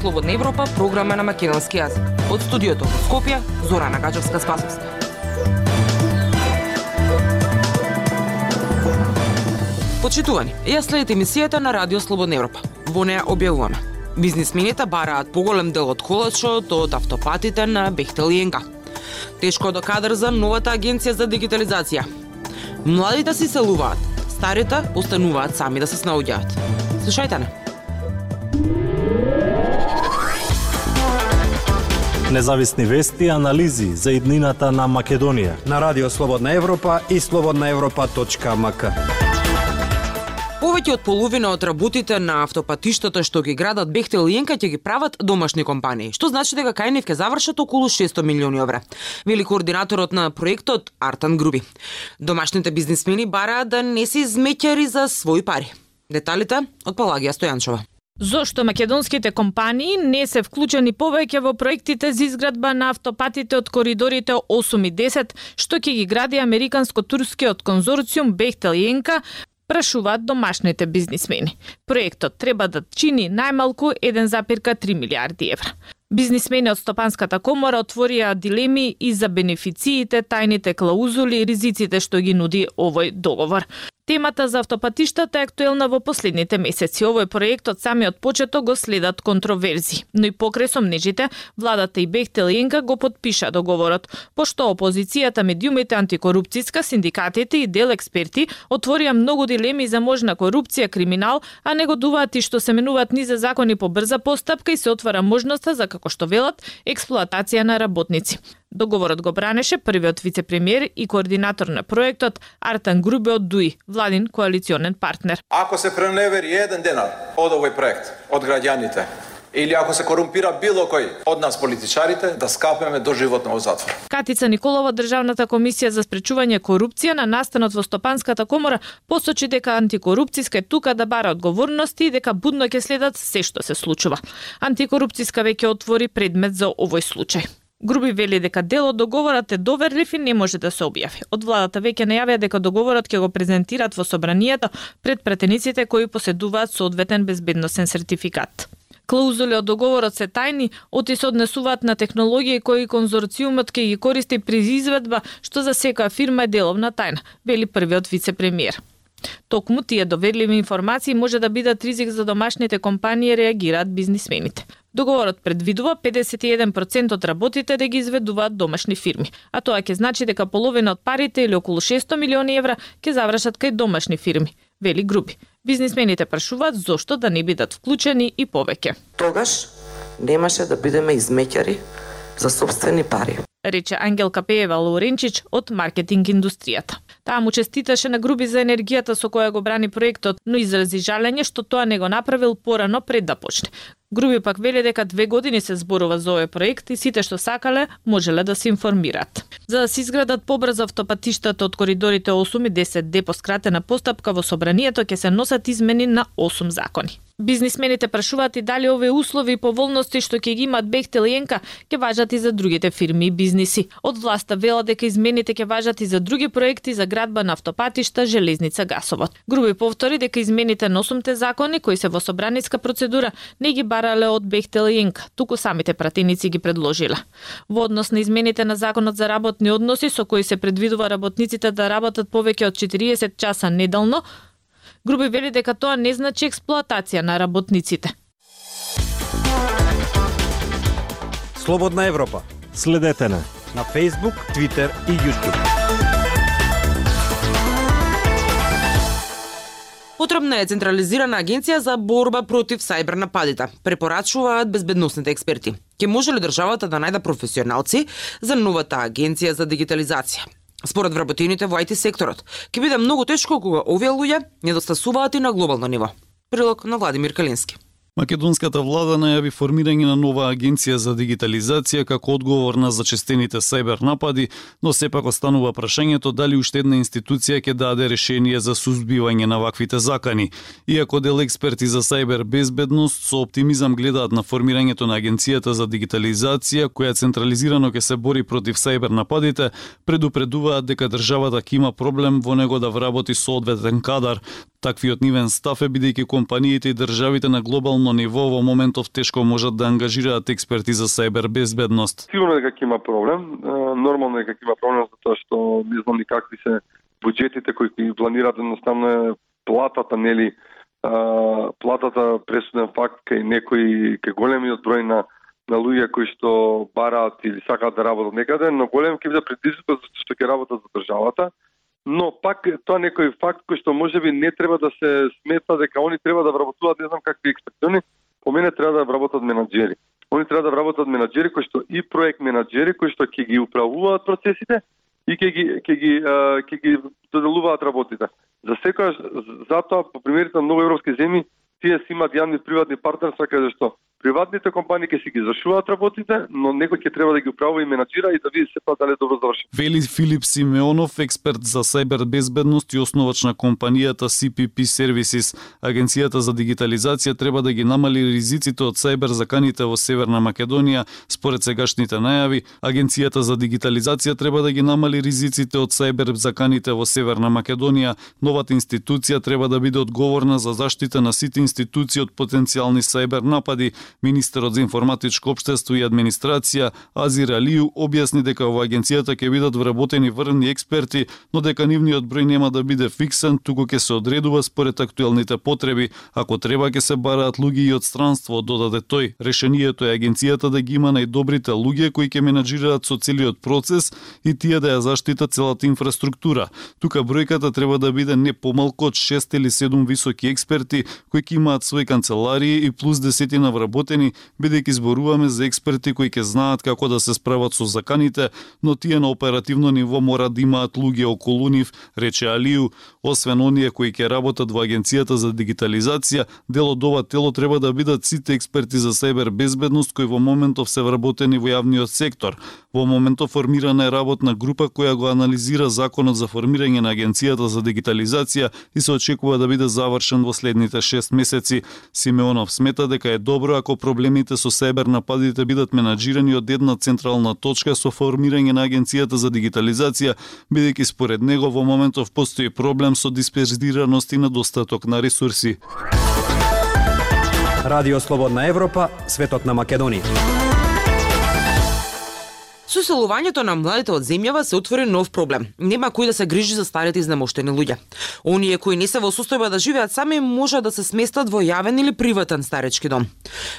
Слободна Европа, програма на македонски јазик. Од студиото во Скопје, Зора Нагаджовска-Спасовска. Почитувани, ја следите емисијата на Радио Слободна Европа. Во неа објавуваме. Бизнисмените бараат поголем дел од колачот од автопатите на Бехтел и Енга. Тешко до кадар за новата агенција за дигитализација. Младите си селуваат, старите остануваат сами да се снаоѓаат. Слушајте не. Независни вести и анализи за иднината на Македонија на Радио Слободна Европа и слободнаевропа.мк. Повеќе од половина од работите на автопатиштата што ги градат Бехтел и Енка ќе ги прават домашни компании, што значи дека кај нив ќе завршат околу 600 милиони евра. Вели координаторот на проектот Артан Груби. Домашните бизнисмени бараат да не се измеќари за своји пари. Деталите од Палагија Стојанчова. Зошто македонските компании не се вклучени повеќе во проектите за изградба на автопатите од коридорите 8 и 10, што ќе ги гради американско-турскиот конзорциум Бехтел и Енка, прашуваат домашните бизнисмени. Проектот треба да чини најмалку 1,3 милиарди евра. Бизнисмени од Стопанската комора отворија дилеми и за бенефициите, тајните клаузули и ризиците што ги нуди овој договор. Темата за автопатиштата е актуелна во последните месеци. Овој проект од самиот почеток го следат контроверзи. Но и покрај сомнежите, владата и Бехтел Енга го подпиша договорот, пошто опозицијата, медиумите, антикорупцијска, синдикатите и дел експерти отворија многу дилеми за можна корупција, криминал, а негодуваат и што се менуваат низа закони по брза постапка и се отвара можноста за, како што велат, експлоатација на работници. Договорот го бранеше првиот вице-премиер и координатор на проектот Артан Грубе од ДУИ, владин коалиционен партнер. Ако се преневери еден денар од овој проект, од граѓаните, или ако се корумпира било кој од нас политичарите, да скапеме до животно во затвор. Катица Николова, Државната комисија за спречување корупција на настанот во Стопанската комора, посочи дека антикорупцијска е тука да бара одговорности и дека будно ќе следат се што се случува. Антикорупцијска веќе отвори предмет за овој случај. Груби вели дека дел од договорот е доверлив и не може да се објави. Од владата веќе најавија дека договорот ќе го презентираат во собранието пред претениците кои поседуваат соодветен безбедносен сертификат. Клаузули од договорот се тајни, оти се однесуваат на технологии кои конзорциумот ќе ги користи при изведба, што за секоја фирма е деловна тајна, вели првиот вице-премиер. Токму тие доверливи информации може да бидат ризик за домашните компании, реагираат бизнисмените. Договорот предвидува 51% од работите да ги изведуваат домашни фирми, а тоа ќе значи дека половина од парите или околу 600 милиони евра ќе завршат кај домашни фирми, вели групи. Бизнисмените прашуваат зошто да не бидат вклучени и повеќе. Тогаш немаше да бидеме измеќари за собствени пари. Рече Ангелка Пеева Лоренчич од маркетинг индустријата. Таа му честиташе на Груби за енергијата со која го брани проектот, но изрази жалење што тоа не го направил порано пред да почне. Груби пак вели дека две години се зборува за овој проект и сите што сакале можеле да се информираат. За да се изградат побрзо автопатиштата од коридорите 8 и 10 Д по скратена постапка во собранието ќе се носат измени на 8 закони. Бизнисмените прашуваат и дали овие услови и поволности што ќе ги имат Бехтел и Енка ќе важат и за другите фирми и бизниси. Од власта вела дека измените ќе важат и за други проекти за градба на автопатишта, железница, гасовод. Груби повтори дека измените на осумте закони кои се во собраниска процедура не ги барале од Бехтел и Енка, туку самите пратеници ги предложила. Во однос на измените на законот за работни односи со кои се предвидува работниците да работат повеќе од 40 часа неделно, Груби вели дека тоа не значи експлоатација на работниците. Слободна Европа. Следете на на Facebook, Twitter и YouTube. Потребна е централизирана агенција за борба против сајбер нападите, препорачуваат безбедносните експерти. Ке може ли државата да најде професионалци за новата агенција за дигитализација? Според вработените во IT секторот, ќе биде многу тешко кога овие луѓе недостасуваат и на глобално ниво. Прилог на Владимир Калински. Македонската влада најави формирање на нова агенција за дигитализација како одговор на зачестените сајбер напади, но сепак останува прашањето дали уште една институција ќе даде решение за сузбивање на ваквите закани. Иако дел експерти за сајбер безбедност со оптимизам гледаат на формирањето на агенцијата за дигитализација која централизирано ќе се бори против сајбер нападите, предупредуваат дека државата ќе има проблем во него да вработи соодветен кадар, Таквиот нивен став е бидејќи компаниите и државите на глобално ниво во моментов тешко можат да ангажираат експерти за сајбер безбедност. Сигурно е дека има проблем. Нормално е дека има проблем затоа што не знам ни какви се буџетите кои ги планираат едноставно е платата нели платата пресуден факт кај некои кај големиот број на на луѓе кои што бараат или сакаат да работат некаде, но голем ќе биде предизвикот што ќе работат за државата. Но пак тоа некој факт кој што можеби не треба да се смета дека они треба да вработуваат не знам какви експертиони, По мене треба да вработат менаџери. Они треба да вработат менаџери кои што и проект менаџери кои што ќе ги управуваат процесите и ќе ги ќе ги ќе ги доделуваат работите. За секојаш затоа по примерите на многу европски земји тие си имаат јавни приватни партнерства каде што приватните компании ќе си ги зашуваат работите, но некој ќе треба да ги управува и менаџира и да види се дали добро завршено. Вели Филип Симеонов, експерт за сајбер безбедност и основач на компанијата CPP Services. Агенцијата за дигитализација треба да ги намали ризиците од сајбер заканите во Северна Македонија. Според сегашните најави, Агенцијата за дигитализација треба да ги намали ризиците од сајбер заканите во Северна Македонија. Новата институција треба да биде одговорна за заштита на сите институции од потенцијални сајбер напади. Министерот за информатичко општество и администрација Азир Алију објасни дека во агенцијата ќе бидат вработени врвни експерти, но дека нивниот број нема да биде фиксен, туку ќе се одредува според актуелните потреби. Ако треба ќе се бараат луѓе и од странство, додаде тој. Решението е агенцијата да ги има најдобрите луѓе кои ќе менаџираат со целиот процес и тие да ја заштитат целата инфраструктура. Тука бројката треба да биде не помалку од 6 или 7 високи експерти кои ќе имаат свои канцеларии и плюс десетина вработени, бидејќи зборуваме за експерти кои ќе знаат како да се справат со заканите, но тие на оперативно ниво мора да имаат луѓе околу нив, рече Алију, освен оние кои ќе работат во агенцијата за дигитализација, дел од ова тело треба да бидат сите експерти за сајбер безбедност кои во моментов се вработени во јавниот сектор. Во моментов формирана е работна група која го анализира законот за формирање на агенцијата за дигитализација и се очекува да биде завршен во следните 6 месеци. Симеонов смета дека е добро ако проблемите со сајбер нападите бидат менаџирани од една централна точка со формирање на агенцијата за дигитализација, бидејќи според него во моментов постои проблем со дисперзираност и недостаток на ресурси. Радио Слободна Европа, светот на Македонија. Со селувањето на младите од земјава се отвори нов проблем. Нема кој да се грижи за старите изнемоштени луѓе. Оние кои не се во состојба да живеат сами можат да се сместат во јавен или приватен старечки дом.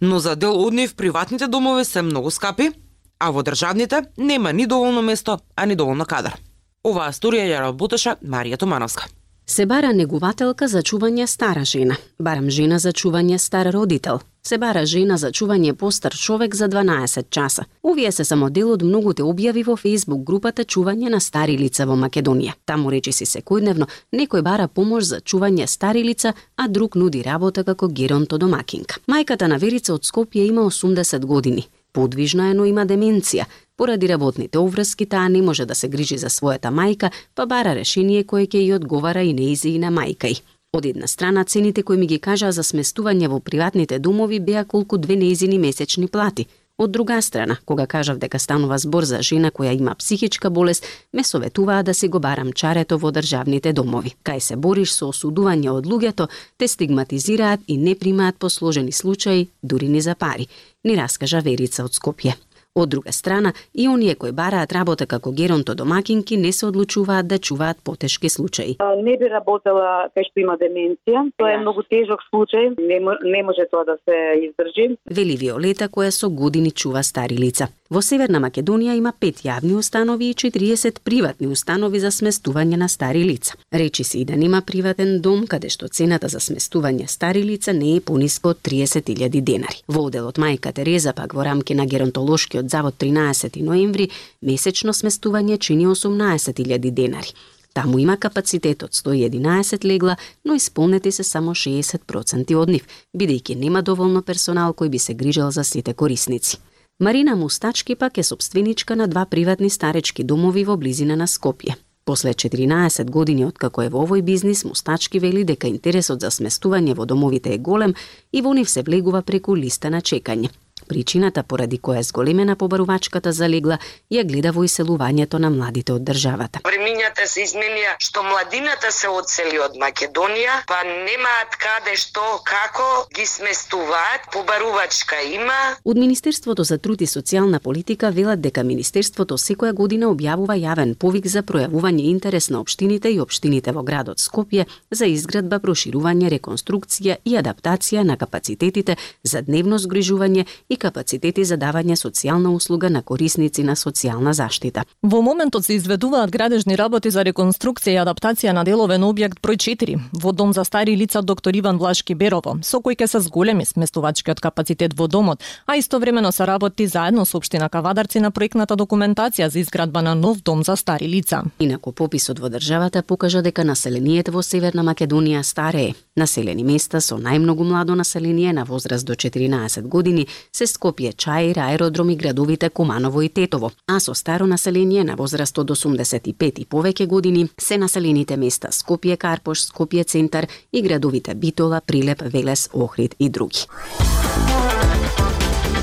Но за дел од нив приватните домови се многу скапи, а во државните нема ни доволно место, а ни доволно кадар. Оваа сторија ја работеше Марија Томановска. Се бара негувателка за чување стара жена, барам жена за чување стар родител, се бара жена за чување постар човек за 12 часа. Овие се само дел од многуте објави во Facebook групата Чување на стари лица во Македонија. Таму речи си секојдневно некој бара помош за чување стари лица, а друг нуди работа како геронто домакинка. Мајката на Верица од Скопје има 80 години. Подвижна е, но има деменција. Поради работните обврски, таа не може да се грижи за својата мајка, па бара решение кое ќе ја одговара и неизи и на мајка й. Од една страна, цените кои ми ги кажаа за сместување во приватните домови беа колку две неизини месечни плати. Од друга страна, кога кажав дека станува збор за жена која има психичка болест, ме советуваа да си го барам чарето во државните домови. Кај се бориш со осудување од луѓето, те стигматизираат и не примаат посложени случаи, дури ни за пари, ни раскажа Верица од Скопје. Од друга страна, и оние кои бараат работа како геронто домакинки не се одлучуваат да чуваат потешки случаи. Не би работела кај што има деменција. Тоа е многу тежок случај, не, не може тоа да се издржи. Вели Виолета која со години чува стари лица. Во Северна Македонија има пет јавни установи и 40 приватни установи за сместување на стари лица. Речи се и да нема приватен дом каде што цената за сместување стари лица не е пониско од 30.000 денари. Во оделот Мајка Тереза пак во рамки на геронтолошкиот завод 13 ноември месечно сместување чини 18.000 денари. Таму има капацитет од 111 легла, но исполнети се само 60% од нив, бидејќи нема доволно персонал кој би се грижал за сите корисници. Марина Мустачки пак е собственичка на два приватни старечки домови во близина на Скопје. После 14 години откако е во овој бизнис, Мустачки вели дека интересот за сместување во домовите е голем и во нив се влегува преку листа на чекање. Причината поради која зголемена побарувачката залегла ја гледа во иселувањето на младите од државата. Времињата се изменија што младината се одсели од Македонија, па немаат каде што како ги сместуваат, побарувачка има. Од Министерството за труд и социјална политика велат дека Министерството секоја година објавува јавен повик за пројавување интерес на општините и општините во градот Скопје за изградба, проширување, реконструкција и адаптација на капацитетите за дневно згрижување и капацитети за давање социјална услуга на корисници на социјална заштита. Во моментот се изведуваат градежни работи за реконструкција и адаптација на делове на објект број 4 во дом за стари лица доктор Иван Влашки Берово, со кој ќе се зголеми сместувачкиот капацитет во домот, а истовремено се работи заедно со општина Кавадарци на проектната документација за изградба на нов дом за стари лица. Инаку пописот во државата покажа дека населението во Северна Македонија старее. Населени места со најмногу младо население на возраст до 14 години се Скопје, Чаир, аеродром и градовите Куманово и Тетово, а со старо население на возраст од 85 и повеќе години се населените места Скопје, Карпош, Скопје центар и градовите Битола, Прилеп, Велес, Охрид и други.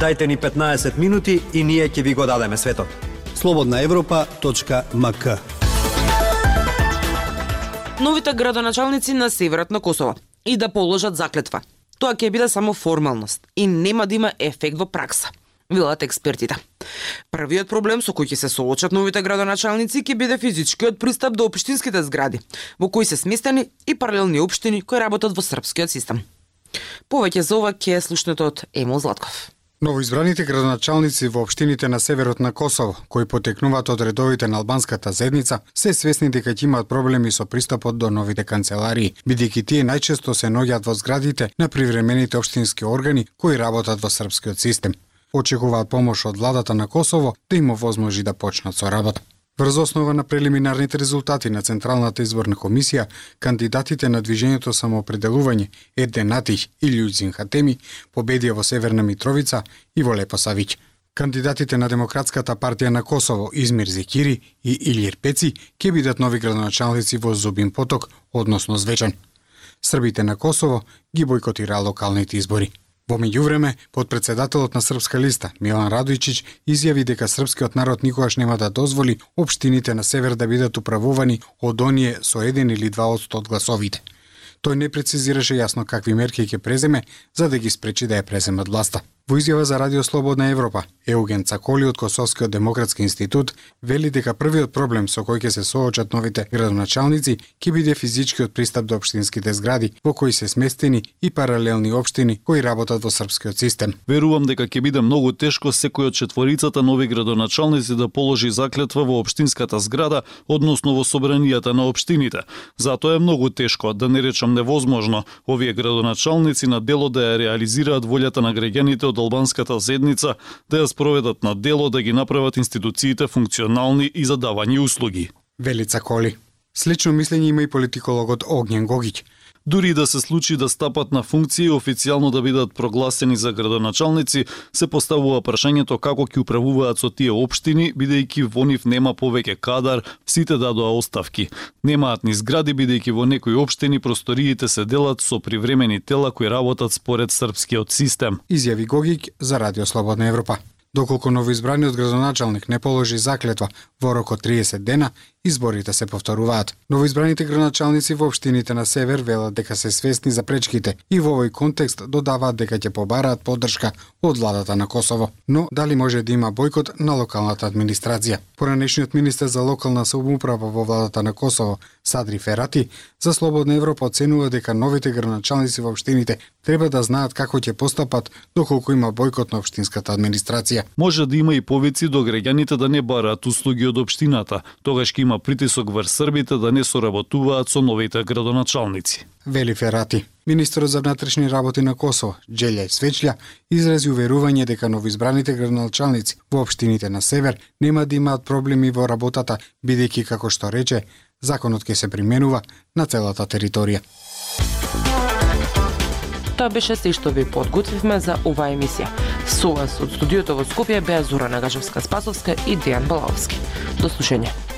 Дайте ни 15 минути и ние ќе ви го дадеме светот. Слободна Европа.мк Новите градоначалници на северот на Косово и да положат заклетва. Тоа ќе биде само формалност и нема да има ефект во пракса велат експертите. Првиот проблем со кој ќе се соочат новите градоначалници ќе биде физичкиот пристап до општинските згради, во кои се сместени и паралелни општини кои работат во српскиот систем. Повеќе за ова ќе слушнете од Емил Златков. Новоизбраните градоначалници во општините на северот на Косово, кои потекнуваат од редовите на албанската заедница, се свесни дека ќе имаат проблеми со пристапот до новите канцеларии, бидејќи тие најчесто се ноѓаат во зградите на привремените општински органи кои работат во српскиот систем. Очекуваат помош од владата на Косово да им овозможи да почнат со работа. Врз основа на прелиминарните резултати на Централната изборна комисија, кандидатите на движењето самоопределување Еден Атих и Лјудзин Хатеми победија во Северна Митровица и во Лепо Савиќ. Кандидатите на Демократската партија на Косово Измир Зекири и Илјер Пеци ќе бидат нови градоначалници во Зубин Поток, односно Звечан. Србите на Косово ги бойкотира локалните избори. Во меѓувреме, подпредседателот на Српска листа, Милан Радојчиć, изјави дека српскиот народ никогаш нема да дозволи општините на север да бидат управувани од оние со еден или два од гласовите. Тој не прецизираше јасно какви мерки ќе преземе за да ги спречи да ја преземат власта. Во изјава за Радио Слободна Европа, Еуген Цаколи од Косовскиот демократски институт вели дека првиот проблем со кој ќе се соочат новите градоначалници ќе биде физичкиот пристап до општинските згради во кои се сместени и паралелни општини кои работат во српскиот систем. Верувам дека ќе биде многу тешко секој од четворицата нови градоначалници да положи заклетва во општинската зграда, односно во собранијата на општините. Затоа е многу тешко, да не речам невозможно, овие градоначалници на дело да ја реализираат волјата на граѓаните од албанската зедница да ја спроведат на дело да ги направат институциите функционални и за давање услуги. Велица Коли. Слично мислење има и политикологот Огњен Гогиќ. Дури да се случи да стапат на функции и официјално да бидат прогласени за градоначалници, се поставува прашањето како ќе управуваат со тие општини, бидејќи во нив нема повеќе кадар, сите дадоа оставки. Немаат ни згради, бидејќи во некои општини просториите се делат со привремени тела кои работат според српскиот систем. Изјави Гогик за Радио Слободна Европа. Доколку новоизбраниот градоначалник не положи заклетва во рок од 30 дена, изборите се повторуваат. Новоизбраните градоначалници во општините на Север велат дека се свесни за пречките и во овој контекст додаваат дека ќе побараат поддршка од владата на Косово. Но дали може да има бојкот на локалната администрација? Поранешниот министер за локална самоуправа во владата на Косово, Садри Ферати, за Слободна Европа оценува дека новите градоначалници во општините треба да знаат како ќе постапат доколку има бојкот на општинската администрација. Може да има и повици до граѓаните да не бараат услуги од општината, тогаш ќе има притисок врз србите да не соработуваат со новите градоначалници. Вели Ферати. Министерот за внатрешни работи на Косово, Джелја Свечља, изрази уверување дека новоизбраните градоначалници во општините на Север нема да имаат проблеми во работата, бидејќи како што рече, законот ќе се применува на целата територија. Тоа беше се што ви подготвивме за оваа емисија. Со вас од студиото во Скопје беа Зора Нагажевска Спасовска и Дејан Балавски. До слушање.